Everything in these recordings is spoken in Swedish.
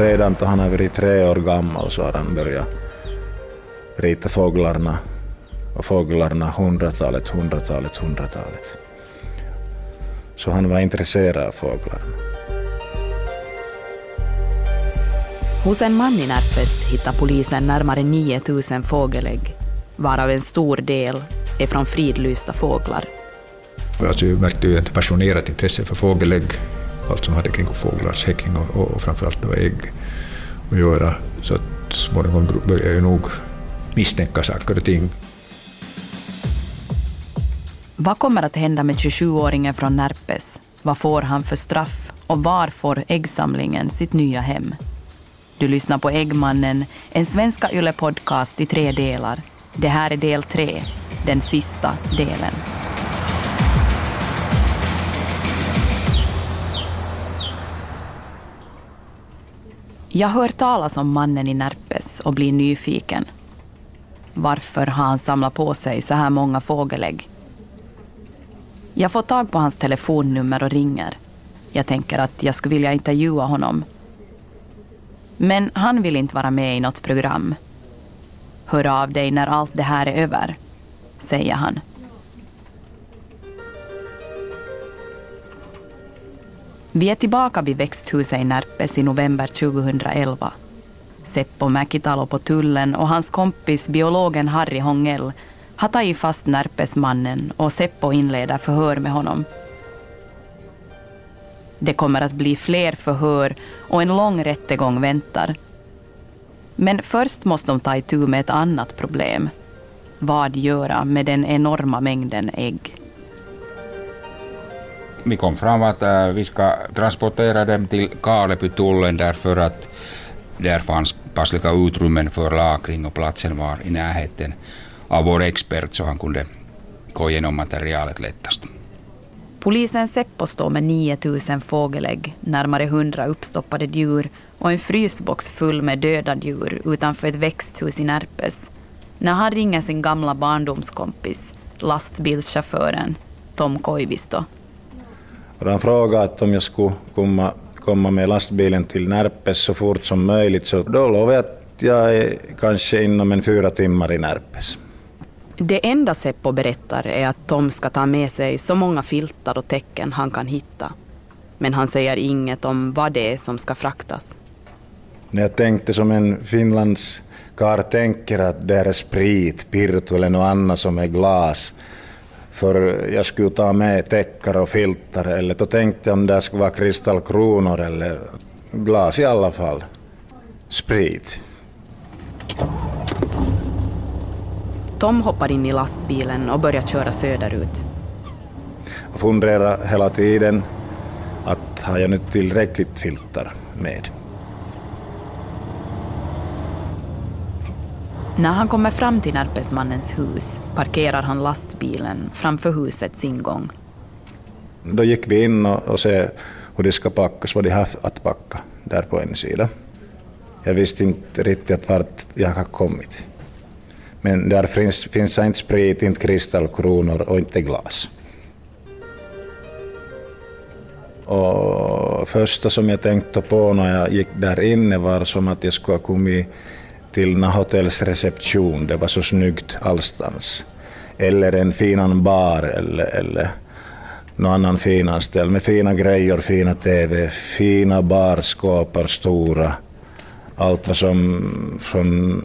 redan då han har varit tre år gammal så har han börjat rita fåglarna och fåglarna hundratalet, hundratalet, hundratalet. Så han var intresserad av fåglarna. Hos en man i Närpes hittar polisen närmare 9000 fågelägg, varav en stor del är från fridlysta fåglar. Alltså, jag märkte ju ett passionerat intresse för fågelägg, allt som hade kring fåglars häckning och, och framförallt då ägg att göra. Så att småningom började jag nog misstänka saker och ting. Vad kommer att hända med 27-åringen från Närpes? Vad får han för straff? Och var får äggsamlingen sitt nya hem? Du lyssnar på Äggmannen, en svenska Yle-podcast i tre delar. Det här är del tre, den sista delen. Jag hör talas om mannen i Närpes och blir nyfiken. Varför har han samlat på sig så här många fågelägg? Jag får tag på hans telefonnummer och ringer. Jag tänker att jag skulle vilja intervjua honom. Men han vill inte vara med i något program. Hör av dig när allt det här är över, säger han. Vi är tillbaka vid växthuset i Närpes i november 2011. Seppo Mäkitalo på tullen och hans kompis biologen Harry Hongell har tagit fast Närpesmannen och Seppo inleder förhör med honom. Det kommer att bli fler förhör och en lång rättegång väntar. Men först måste de ta itu med ett annat problem. Vad göra med den enorma mängden ägg? Vi kom fram att äh, vi ska transportera dem till Karlebytullen, därför att där fanns passliga utrymmen för lagring och platsen var i närheten av vår expert så han kunde gå igenom materialet lättast. Polisen Seppo står med 9000 fågelägg, närmare 100 uppstoppade djur och en frysbox full med döda djur utanför ett växthus i Närpes. När han ringer sin gamla barndomskompis, lastbilschauffören Tom Koivisto. Han frågade om jag skulle komma, komma med lastbilen till Närpes så fort som möjligt, så då lovade jag att jag är kanske inom en fyra timmar i Närpes. Det enda Seppo berättar är att Tom ska ta med sig så många filtar och tecken han kan hitta. Men han säger inget om vad det är som ska fraktas. När jag tänkte som en finlandskar tänker att det är sprit, pirtu eller något annat som är glas, för jag skulle ta med täckar och filtar, eller då tänkte jag om det skulle vara kristallkronor eller glas i alla fall. Sprit. Tom hoppar in i lastbilen och börjar köra söderut. Jag funderar hela tiden att har jag nu tillräckligt filtar med? När han kommer fram till Närpesmannens hus parkerar han lastbilen framför husets ingång. Då gick vi in och, och se hur det ska packas, vad de har att packa där på en sida. Jag visste inte riktigt vart jag har kommit. Men där finns, finns inte sprit, inte kristallkronor och inte glas. Och första som jag tänkte på när jag gick där inne var som att jag skulle ha kommit till Nahotells reception, det var så snyggt allstans. Eller en finan bar eller, eller någon annan finan ställ med fina grejer, fina TV, fina barskåpar, stora. Allt var som från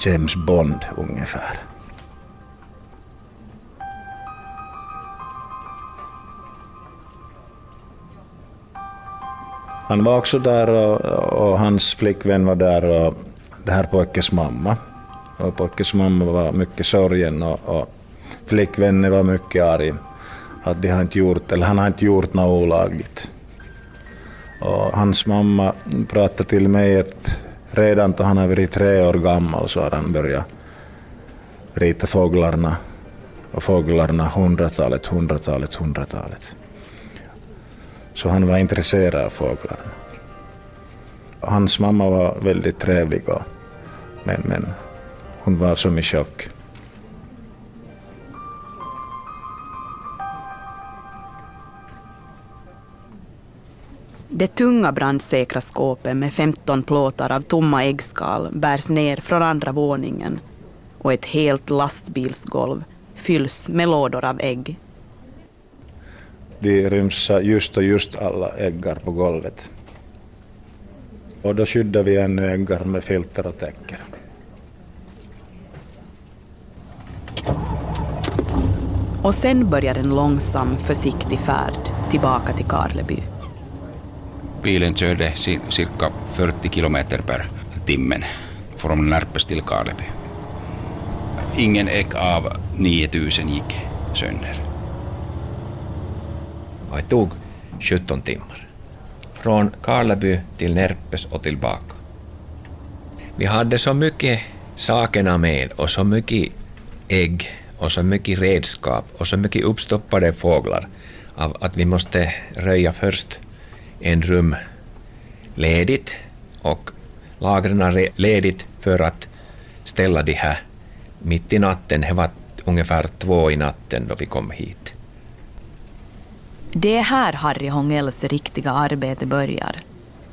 James Bond ungefär. Han var också där och, och, hans flickvän var där och det här pojkens mamma. Och pojkens mamma var mycket sorgen och, och flickvännen var mycket arg att de har inte gjort, eller han har inte gjort något olagligt. Och hans mamma pratade till mig att redan då han har varit tre år gammal så har han börjat rita fåglarna och fåglarna hundratalet, hundratalet, hundratalet. Så han var intresserad av fåglarna. Hans mamma var väldigt trevlig, och, men, men hon var som i chock. Det tunga brandsäkra skåpet med 15 plåtar av tomma äggskal bärs ner från andra våningen och ett helt lastbilsgolv fylls med lådor av ägg. De ryms just och just alla äggar på golvet. Och då skyddar vi ännu äggar med filter och täcker. Och sen börjar en långsam, försiktig färd tillbaka till Karleby. Bilen körde cirka 40 kilometer per timmen från Närpes till Karleby. Ingen ägg av 9000 gick sönder. Och det tog 17 timmar. Från Karleby till Närpes och tillbaka. Vi hade så mycket sakerna med och så mycket ägg och så mycket redskap och så mycket uppstoppade fåglar av att vi måste röja först en rum ledigt och lagren ledigt för att ställa de här mitt i natten. Det var ungefär två i natten då vi kom hit. Det är här Harry Hongels riktiga arbete börjar.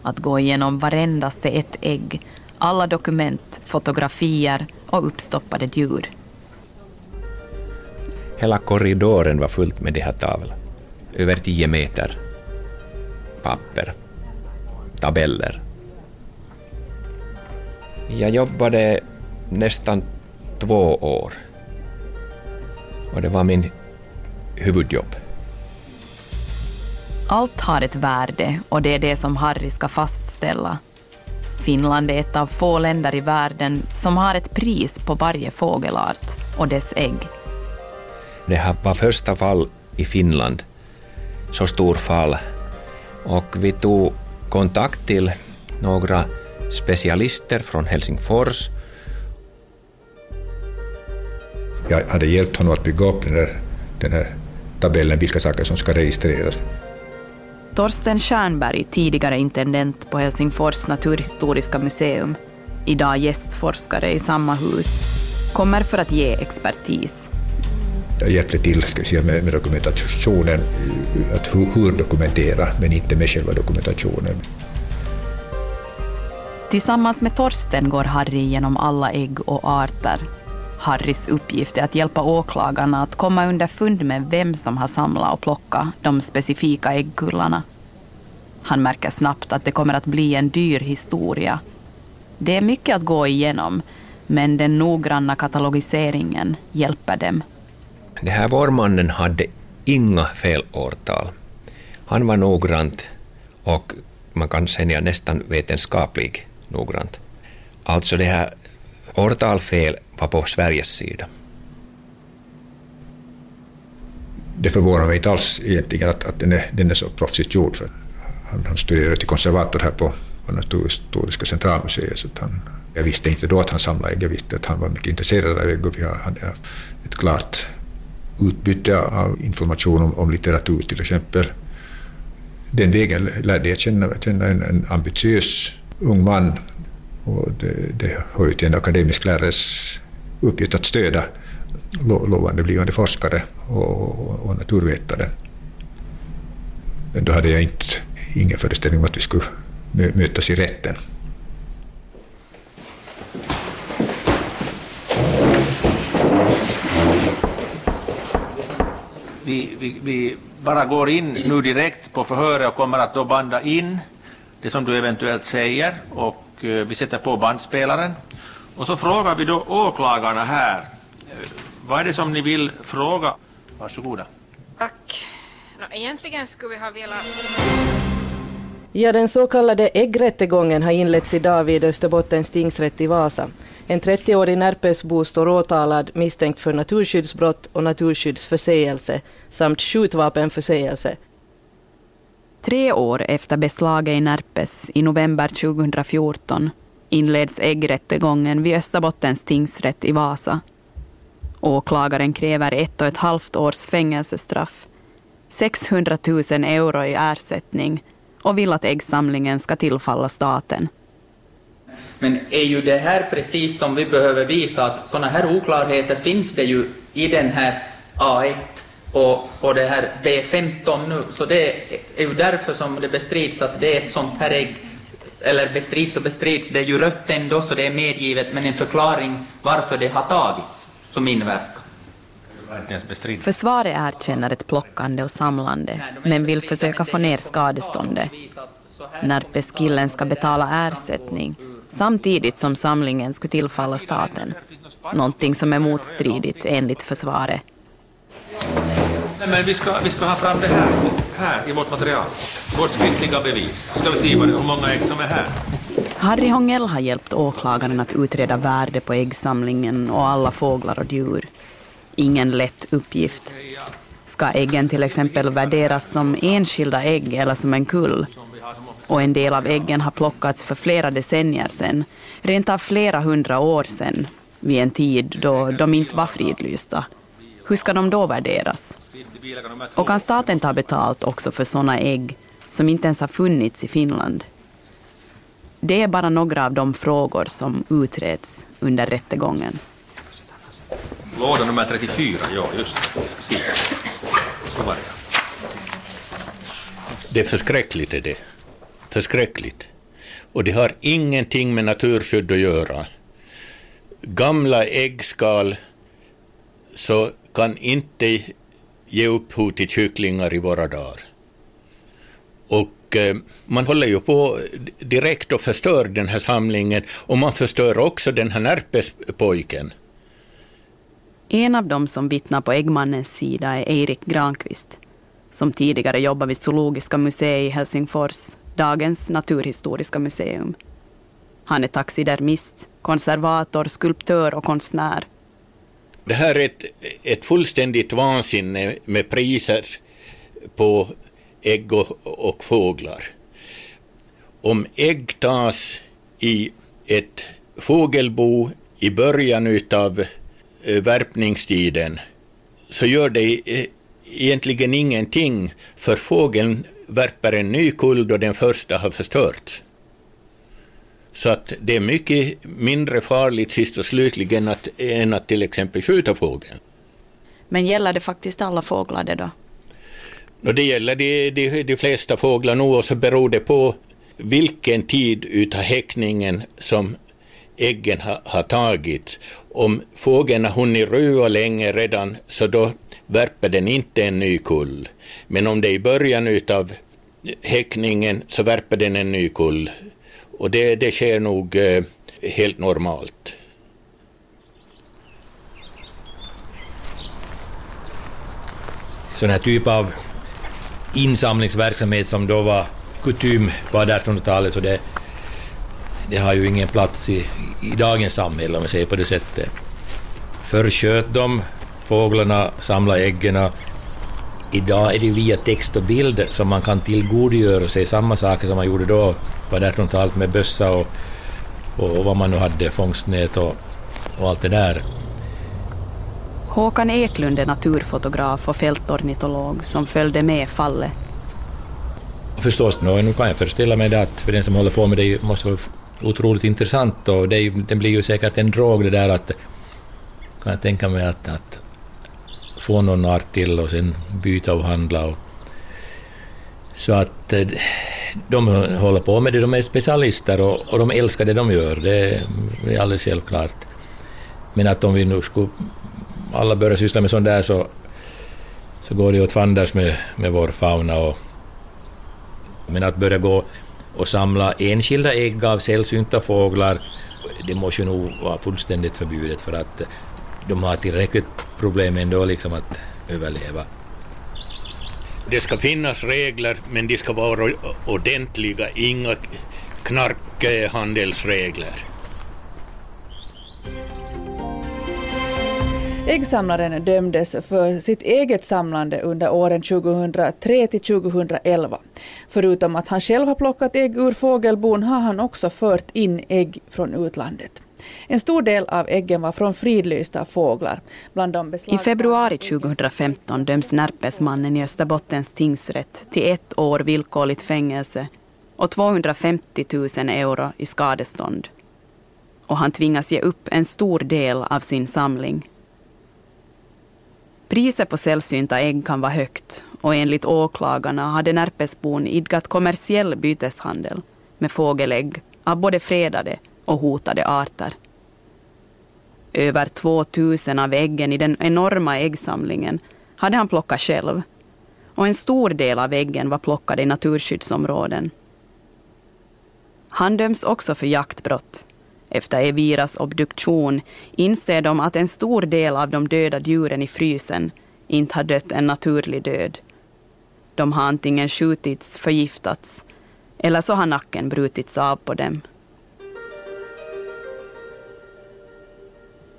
Att gå igenom varendaste ett ägg, alla dokument, fotografier och uppstoppade djur. Hela korridoren var fullt med de här tavlorna. Över tio meter papper, tabeller. Jag jobbade nästan två år och det var min huvudjobb. Allt har ett värde och det är det som Harry ska fastställa. Finland är ett av få länder i världen som har ett pris på varje fågelart och dess ägg. Det var första fall i Finland, så stor fall, och vi tog kontakt till några specialister från Helsingfors. Jag hade hjälpt honom att bygga upp den, där, den här tabellen, vilka saker som ska registreras. Torsten Stjernberg, tidigare intendent på Helsingfors naturhistoriska museum, idag gästforskare i samma hus, kommer för att ge expertis. Hjälpte till ska säga, med, med dokumentationen, att hur, hur dokumentera, men inte med själva dokumentationen. Tillsammans med Torsten går Harry genom alla ägg och arter. Harrys uppgift är att hjälpa åklagarna att komma underfund med vem som har samlat och plockat de specifika äggkullarna. Han märker snabbt att det kommer att bli en dyr historia. Det är mycket att gå igenom, men den noggranna katalogiseringen hjälper dem. Den här vårmannen hade inga felårtal. Han var noggrant och man kan säga nästan vetenskaplig noggrant. Alltså det här årtalfel var på Sveriges sida. Det förvånar mig inte alls egentligen att, att den, är, den är så proffsigt gjord. För han, han studerade till konservator här på, på Naturhistoriska centralmuseet. Så han, jag visste inte då att han samlade ägg, jag visste att han var mycket intresserad av ägg och vi hade ett klart utbyte av information om, om litteratur till exempel. Den vägen lärde jag känna, känna en, en ambitiös ung man och det, det hör ju till en akademisk lärares uppgift att stödja lo, lovande blivande forskare och, och, och naturvetare. Men då hade jag inte, ingen föreställning om att vi skulle mötas i rätten. Vi, vi, vi bara går in nu direkt på förhöret och kommer att då banda in det som du eventuellt säger och eh, vi sätter på bandspelaren. Och så frågar vi då åklagarna här. Eh, vad är det som ni vill fråga? Varsågoda. Tack. egentligen skulle vi ha velat... Ja, den så kallade äggrättegången har inletts idag vid Österbottens tingsrätt i Vasa. En 30-årig Närpesbo står åtalad misstänkt för naturskyddsbrott och naturskyddsförseelse samt skjutvapenförseelse. Tre år efter beslaget i Närpes i november 2014 inleds äggrättegången vid Österbottens tingsrätt i Vasa. Åklagaren kräver ett och ett halvt års fängelsestraff, 600 000 euro i ersättning och vill att äggsamlingen ska tillfalla staten. Men är ju det här precis som vi behöver visa att sådana här oklarheter finns det ju i den här A1 och, och det här B15 nu, så det är ju därför som det bestrids att det är ett sånt här ägg, eller bestrids och bestrids, det är ju rött ändå så det är medgivet, men en förklaring varför det har tagits som invärtes, Försvaret erkänner ett plockande och samlande, men vill försöka få ner skadeståndet. Närpeskillen ska betala ersättning samtidigt som samlingen skulle tillfalla staten. Någonting som är motstridigt enligt försvaret. Nej, men vi ska, vi ska ha fram det här, här i vårt material. Vårt skriftliga bevis. Ska vi se vad det, hur många ägg som är här. Harry Hångell har hjälpt åklagaren att utreda värde på äggsamlingen och alla fåglar och djur. Ingen lätt uppgift. Ska äggen till exempel värderas som enskilda ägg eller som en kull? Och en del av äggen har plockats för flera decennier sedan, rent av flera hundra år sedan, vid en tid då de inte var fridlysta. Hur ska de då värderas? Och kan staten ta betalt också för sådana ägg som inte ens har funnits i Finland? Det är bara några av de frågor som utreds under rättegången. Låda nummer 34, ja just det. Så var det. Det är förskräckligt är det. Förskräckligt. Och det har ingenting med naturskydd att göra. Gamla äggskal så kan inte ge upphov till kycklingar i våra dagar. Och eh, man håller ju på direkt och förstör den här samlingen och man förstör också den här närpespojken. En av dem som vittnar på äggmannens sida är Erik Granqvist, som tidigare jobbade vid Zoologiska museet i Helsingfors, dagens Naturhistoriska museum. Han är taxidermist, konservator, skulptör och konstnär. Det här är ett, ett fullständigt vansinne med priser på ägg och, och fåglar. Om ägg tas i ett fågelbo i början utav värpningstiden så gör det eh, egentligen ingenting för fågeln värper en ny kull då den första har förstörts. Så att det är mycket mindre farligt sist och slutligen att, än att till exempel skjuta fågeln. Men gäller det faktiskt alla fåglar det då? No, det gäller de, de, de flesta fåglar nog och så beror det på vilken tid utav häckningen som äggen ha, har tagits. Om fågeln har hunnit rua länge redan så då värper den inte en ny kull. Men om det är i början utav häckningen så värper den en ny kull och det, det sker nog eh, helt normalt. Sån här typ av insamlingsverksamhet som då var kutym på 1800-talet, det, det har ju ingen plats i, i dagens samhälle om vi säger på det sättet. Förr sköt de fåglarna, samlade äggen. Idag är det via text och bild som man kan tillgodogöra sig samma saker som man gjorde då på 1800-talet med bössa och, och vad man nu hade, fångstnät och, och allt det där. Håkan Eklund är naturfotograf och fältornitolog som följde med fallet. Förstås, nu kan jag föreställa mig det att för den som håller på med det måste vara otroligt intressant och det, det blir ju säkert en drog det där att kan jag tänka mig att, att få någon art till och sen byta och handla. Och, så att eh, de håller på med det, de är specialister och, och de älskar det de gör, det är alldeles självklart. Men att om vi nu skulle alla börja syssla med sånt där så, så går det åt fanders med, med vår fauna. Och, men att börja gå och samla enskilda ägg av sällsynta fåglar, det måste ju nog vara fullständigt förbjudet för att de har tillräckligt problem ändå liksom att överleva. Det ska finnas regler, men de ska vara ordentliga, inga knarkhandelsregler. Äggsamlaren dömdes för sitt eget samlande under åren 2003 till 2011. Förutom att han själv har plockat ägg ur fågelbon har han också fört in ägg från utlandet. En stor del av äggen var från fridlysta fåglar. Bland de I februari 2015 döms Närpesmannen i Österbottens tingsrätt till ett år villkorligt fängelse och 250 000 euro i skadestånd. Och han tvingas ge upp en stor del av sin samling. Priset på sällsynta ägg kan vara högt och enligt åklagarna hade Närpesbon idkat kommersiell byteshandel med fågelägg av både fredade och hotade arter. Över 2000 av äggen i den enorma äggsamlingen hade han plockat själv och en stor del av äggen var plockade i naturskyddsområden. Han döms också för jaktbrott. Efter Eviras obduktion inser de att en stor del av de döda djuren i frysen inte har dött en naturlig död. De har antingen skjutits, förgiftats eller så har nacken brutits av på dem.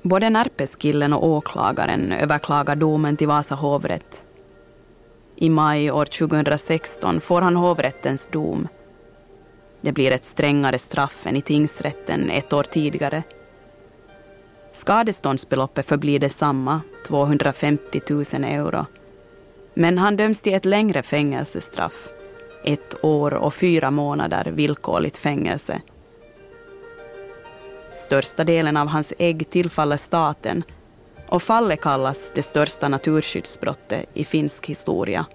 Både Närpeskillen och åklagaren överklagar domen till Vasa hovrätt. I maj år 2016 får han hovrättens dom. Det blir ett strängare straff än i tingsrätten ett år tidigare. Skadeståndsbeloppet förblir detsamma, 250 000 euro. Men han döms till ett längre fängelsestraff, ett år och fyra månader villkorligt fängelse. Största delen av hans ägg tillfaller staten och fallet kallas det största naturskyddsbrottet i finsk historia.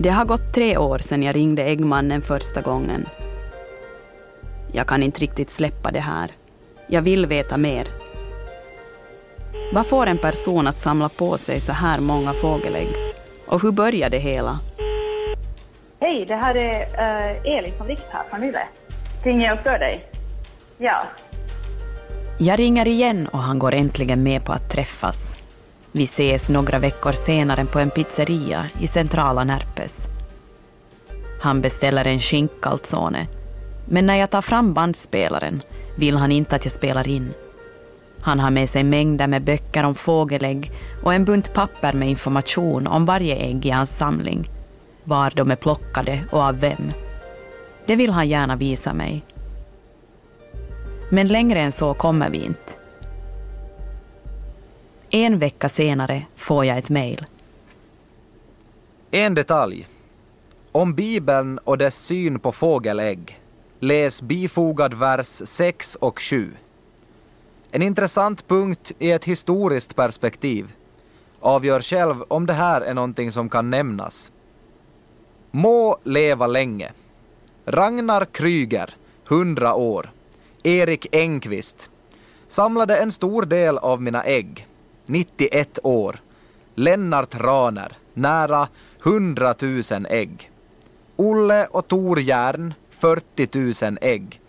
Det har gått tre år sedan jag ringde äggmannen första gången. Jag kan inte riktigt släppa det här. Jag vill veta mer. Vad får en person att samla på sig så här många fågelägg? Och hur börjar det hela? Hej, det här är uh, Elin från Vikt här från Yle. Ringer jag och stör dig? Ja. Jag ringer igen och han går äntligen med på att träffas. Vi ses några veckor senare på en pizzeria i centrala Närpes. Han beställer en skinkalzone, alltså, men när jag tar fram bandspelaren vill han inte att jag spelar in. Han har med sig mängder med böcker om fågelägg och en bunt papper med information om varje ägg i hans samling, var de är plockade och av vem. Det vill han gärna visa mig. Men längre än så kommer vi inte. En vecka senare får jag ett mejl. En detalj. Om Bibeln och dess syn på fågelägg. Läs bifogad vers 6 och 7. En intressant punkt i ett historiskt perspektiv. Avgör själv om det här är någonting som kan nämnas. Må leva länge. Ragnar Kryger, 100 år. Erik Engqvist. Samlade en stor del av mina ägg. 91 år. Lennart Raner, nära 100 000 ägg. Olle och Tor Järn, 40 000 ägg.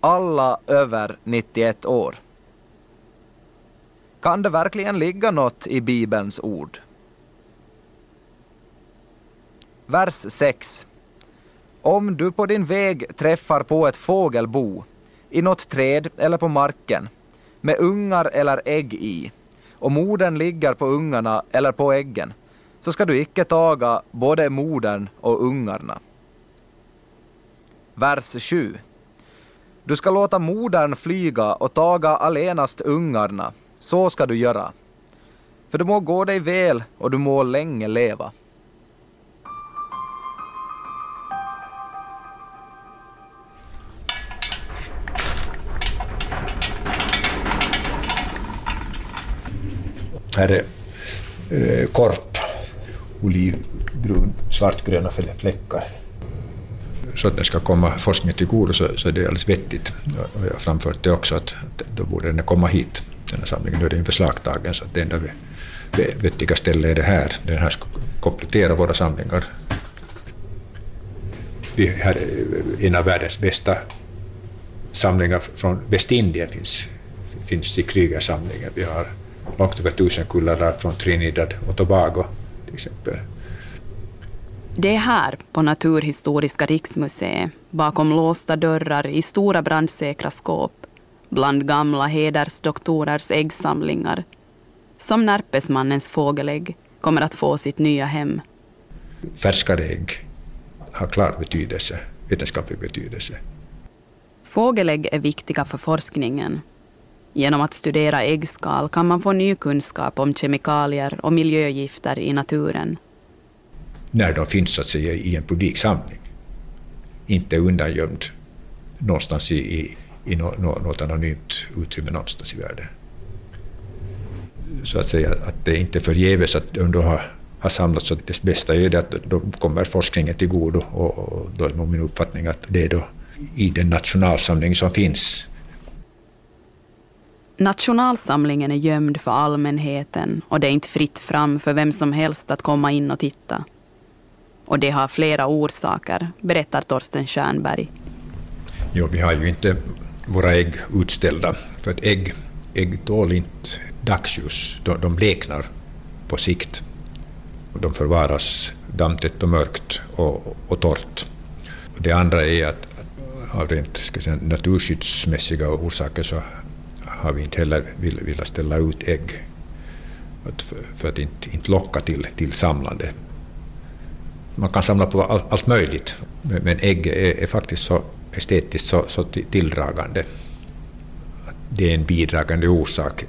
Alla över 91 år. Kan det verkligen ligga något i Bibelns ord? Vers 6. Om du på din väg träffar på ett fågelbo, i något träd eller på marken, med ungar eller ägg i, och modern ligger på ungarna eller på äggen, så ska du icke taga både modern och ungarna. Vers 7. Du ska låta modern flyga och taga allenast ungarna, så ska du göra. För du må gå dig väl och du må länge leva. Här är eh, korp, olivbrun, svartgröna fläckar. Så att den ska komma forskningen till godo så, så det är alldeles vettigt. Och jag har framfört det också att då borde den komma hit, den här samlingen. Nu är den beslagtagen så att det enda vettiga stället är det här. Den här ska komplettera våra samlingar. Vi har eh, en av världens bästa samlingar från Västindien finns, finns i Krügersamlingen. Vi har långt över tusen kullar från Trinidad och Tobago till exempel. Det är här, på Naturhistoriska riksmuseet, bakom låsta dörrar i stora brandsäkra skåp, bland gamla hedersdoktorers äggsamlingar, som Närpesmannens fågelägg kommer att få sitt nya hem. Färskare ägg har klar betydelse, vetenskaplig betydelse. Fågelägg är viktiga för forskningen Genom att studera äggskal kan man få ny kunskap om kemikalier och miljögifter i naturen. När de finns så att säga, i en publik samling, inte undangömd någonstans i, i, i något anonymt utrymme någonstans i världen. Så att säga att det är inte förgäves att de då har, har samlats. Så det bästa är det att då kommer forskningen till godo och, och då är min uppfattning att det är då i den nationalsamling som finns Nationalsamlingen är gömd för allmänheten och det är inte fritt fram för vem som helst att komma in och titta. Och det har flera orsaker, berättar Torsten Stjernberg. Jo, vi har ju inte våra ägg utställda, för att ägg, ägg tål inte dagsljus. De, de bleknar på sikt. De förvaras dammtätt och mörkt och, och torrt. Det andra är att, att av rent ska säga, naturskyddsmässiga orsaker så har vi inte heller velat ställa ut ägg för, för att inte, inte locka till, till samlande. Man kan samla på all, allt möjligt, men ägg är, är faktiskt så estetiskt så, så tilldragande. Det är en bidragande orsak.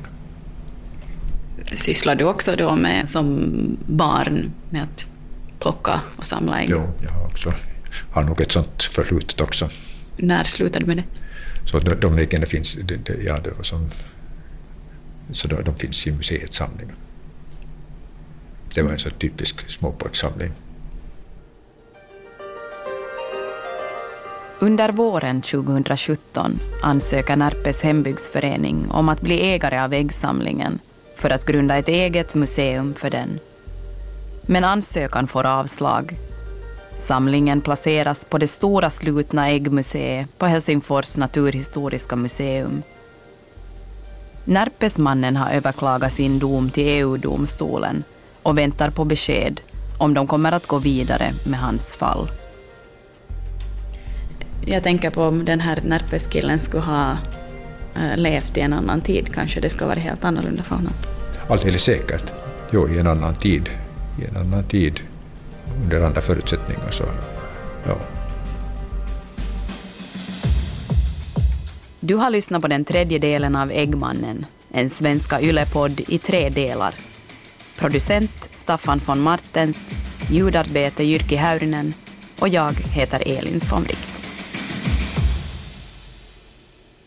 Sysslar du också då med som barn med att plocka och samla ägg? Jo, jag har också har nog ett sånt förflutet också. När slutade du med det? Så de, de äggen finns, de, de, ja, de, som, så de, de finns i museets samling. Det var en så typisk småpojkssamling. Under våren 2017 ansöker Närpes hembygdsförening om att bli ägare av äggsamlingen för att grunda ett eget museum för den. Men ansökan får avslag. Samlingen placeras på det stora slutna äggmuseet på Helsingfors naturhistoriska museum. Närpesmannen har överklagat sin dom till EU-domstolen och väntar på besked om de kommer att gå vidare med hans fall. Jag tänker på om den här Närpeskillen skulle ha äh, levt i en annan tid, kanske det skulle vara helt annorlunda för honom. Alldeles säkert. Jo, i en annan tid. I en annan tid, under andra förutsättningar. Så, ja. Du har lyssnat på den tredje delen av Äggmannen, en svenska yllepodd i tre delar. Producent Staffan von Martens, ljudarbete Jyrki Häyrinen och jag heter Elin von Wright.